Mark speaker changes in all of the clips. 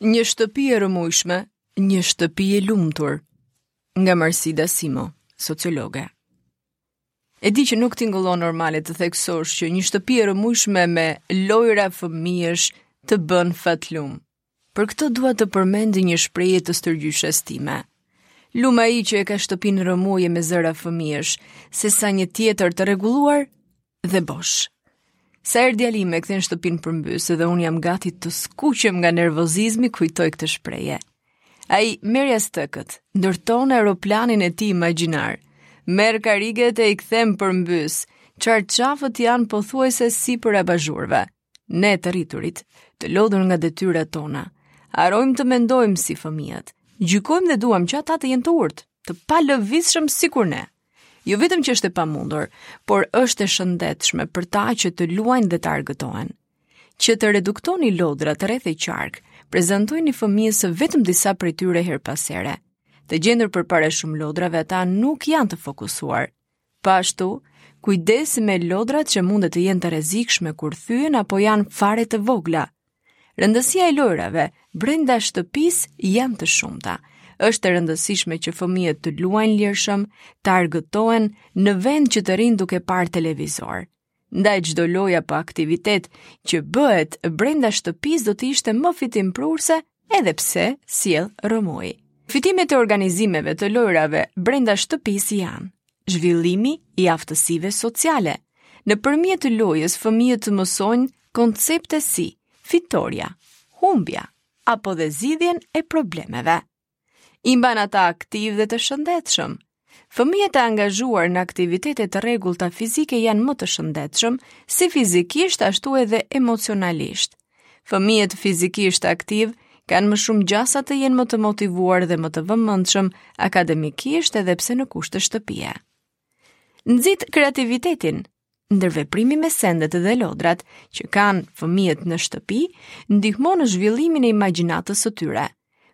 Speaker 1: Një shtëpi e rrëmujshme, një shtëpi e lumtur. Nga Marsida Simo, sociologe. E di që nuk tingëllon normale të theksosh që një shtëpi e rrëmujshme me lojëra fëmijësh të bën fatlum. Për këtë dua të përmend një shprehje të stërgjyshes time. Lum ai që e ka shtëpinë rrëmujë me zëra fëmijësh, sesa një tjetër të rregulluar dhe bosh. Sa herë djali ma kthen shtëpinë përmbys dhe unë jam gati të skuqem nga nervozizmi kujtoj këtë shprehje. Ai merr jastëkët, ndërton aeroplanin e tij imagjinar. Merr kariget e i kthen përmbys. Çarçafët janë pothuajse si për abazhurve. Ne të rriturit, të lodhur nga detyrat tona, harrojmë të mendojmë si fëmijët. Gjykojmë dhe duam që ata të jenë të urtë, të palëvizshëm sikur ne. Jo vetëm që është e pamundur, por është e shëndetshme për ta që të luajnë dhe të argëtohen. Që të reduktoni lodrat rreth e qark, prezantojni fëmijës së vetëm disa prej tyre herë pas here. Të gjendur përpara shumë lodrave ata nuk janë të fokusuar, Po ashtu, kujdes me lodrat që mund të jenë të rrezikshme kur thyhen apo janë fare të vogla. Rëndësia e lojërave brenda shtëpisë janë të shumta. Është e rëndësishme që fëmijët të luajnë lirshëm, të argëtohen në vend që të rrinë duke parë televizor. Ndaj çdo lojë apo aktivitet që bëhet brenda shtëpisë do të ishte më fitimprurëse edhe pse sjell rrëmujë. Fitimet e organizimeve të lojërave brenda shtëpisë janë zhvillimi i aftësive sociale. Nëpërmjet lojës fëmijët mësojnë koncepte si fitorja, humbja, apo dhe zgjidhjen e problemeve. I mban ata aktivë dhe të shëndetshëm. Fëmijët e angazhuar në aktivitete të rregullta fizike janë më të shëndetshëm, si fizikisht ashtu edhe emocionalisht. Fëmijët fizikisht aktivë kanë më shumë gjasa të jenë më të motivuar dhe më të vëmendshëm akademikisht edhe pse në kushte shtëpie. Nxit kreativitetin, Ndërveprimi me sendet dhe lodrat që kanë fëmijët në shtëpi ndihmon zhvillimin e imagjinatës së tyre.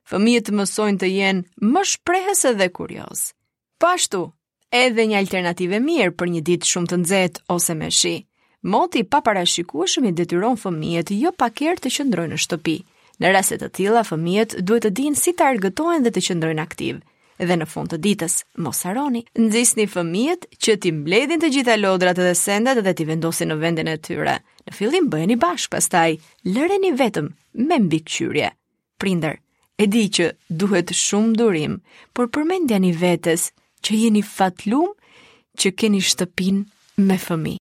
Speaker 1: Fëmijët mësojnë të jenë më shprehës dhe kuriozë. Po ashtu, edhe një alternativë e mirë për një ditë shumë të nxehtë ose me shi. Moti i paparashikueshëm i detyron fëmijët jo pak herë të qëndrojnë në shtëpi. Në raste të tilla, fëmijët duhet të dinë si të argëtohen dhe të qëndrojnë aktivë. Dhe në fund të ditës, mos harroni, nxisni fëmijët që t'i mbledhin të gjitha lodrat dhe sendet dhe t'i vendosin në vendin e tyre. Në fillim bëheni bashkë, pastaj lëreni vetëm me mbikëqyrje. Prindër, e di që duhet shumë durim, por përmendjani vetes që jeni fatlum që keni shtëpinë me fëmijë.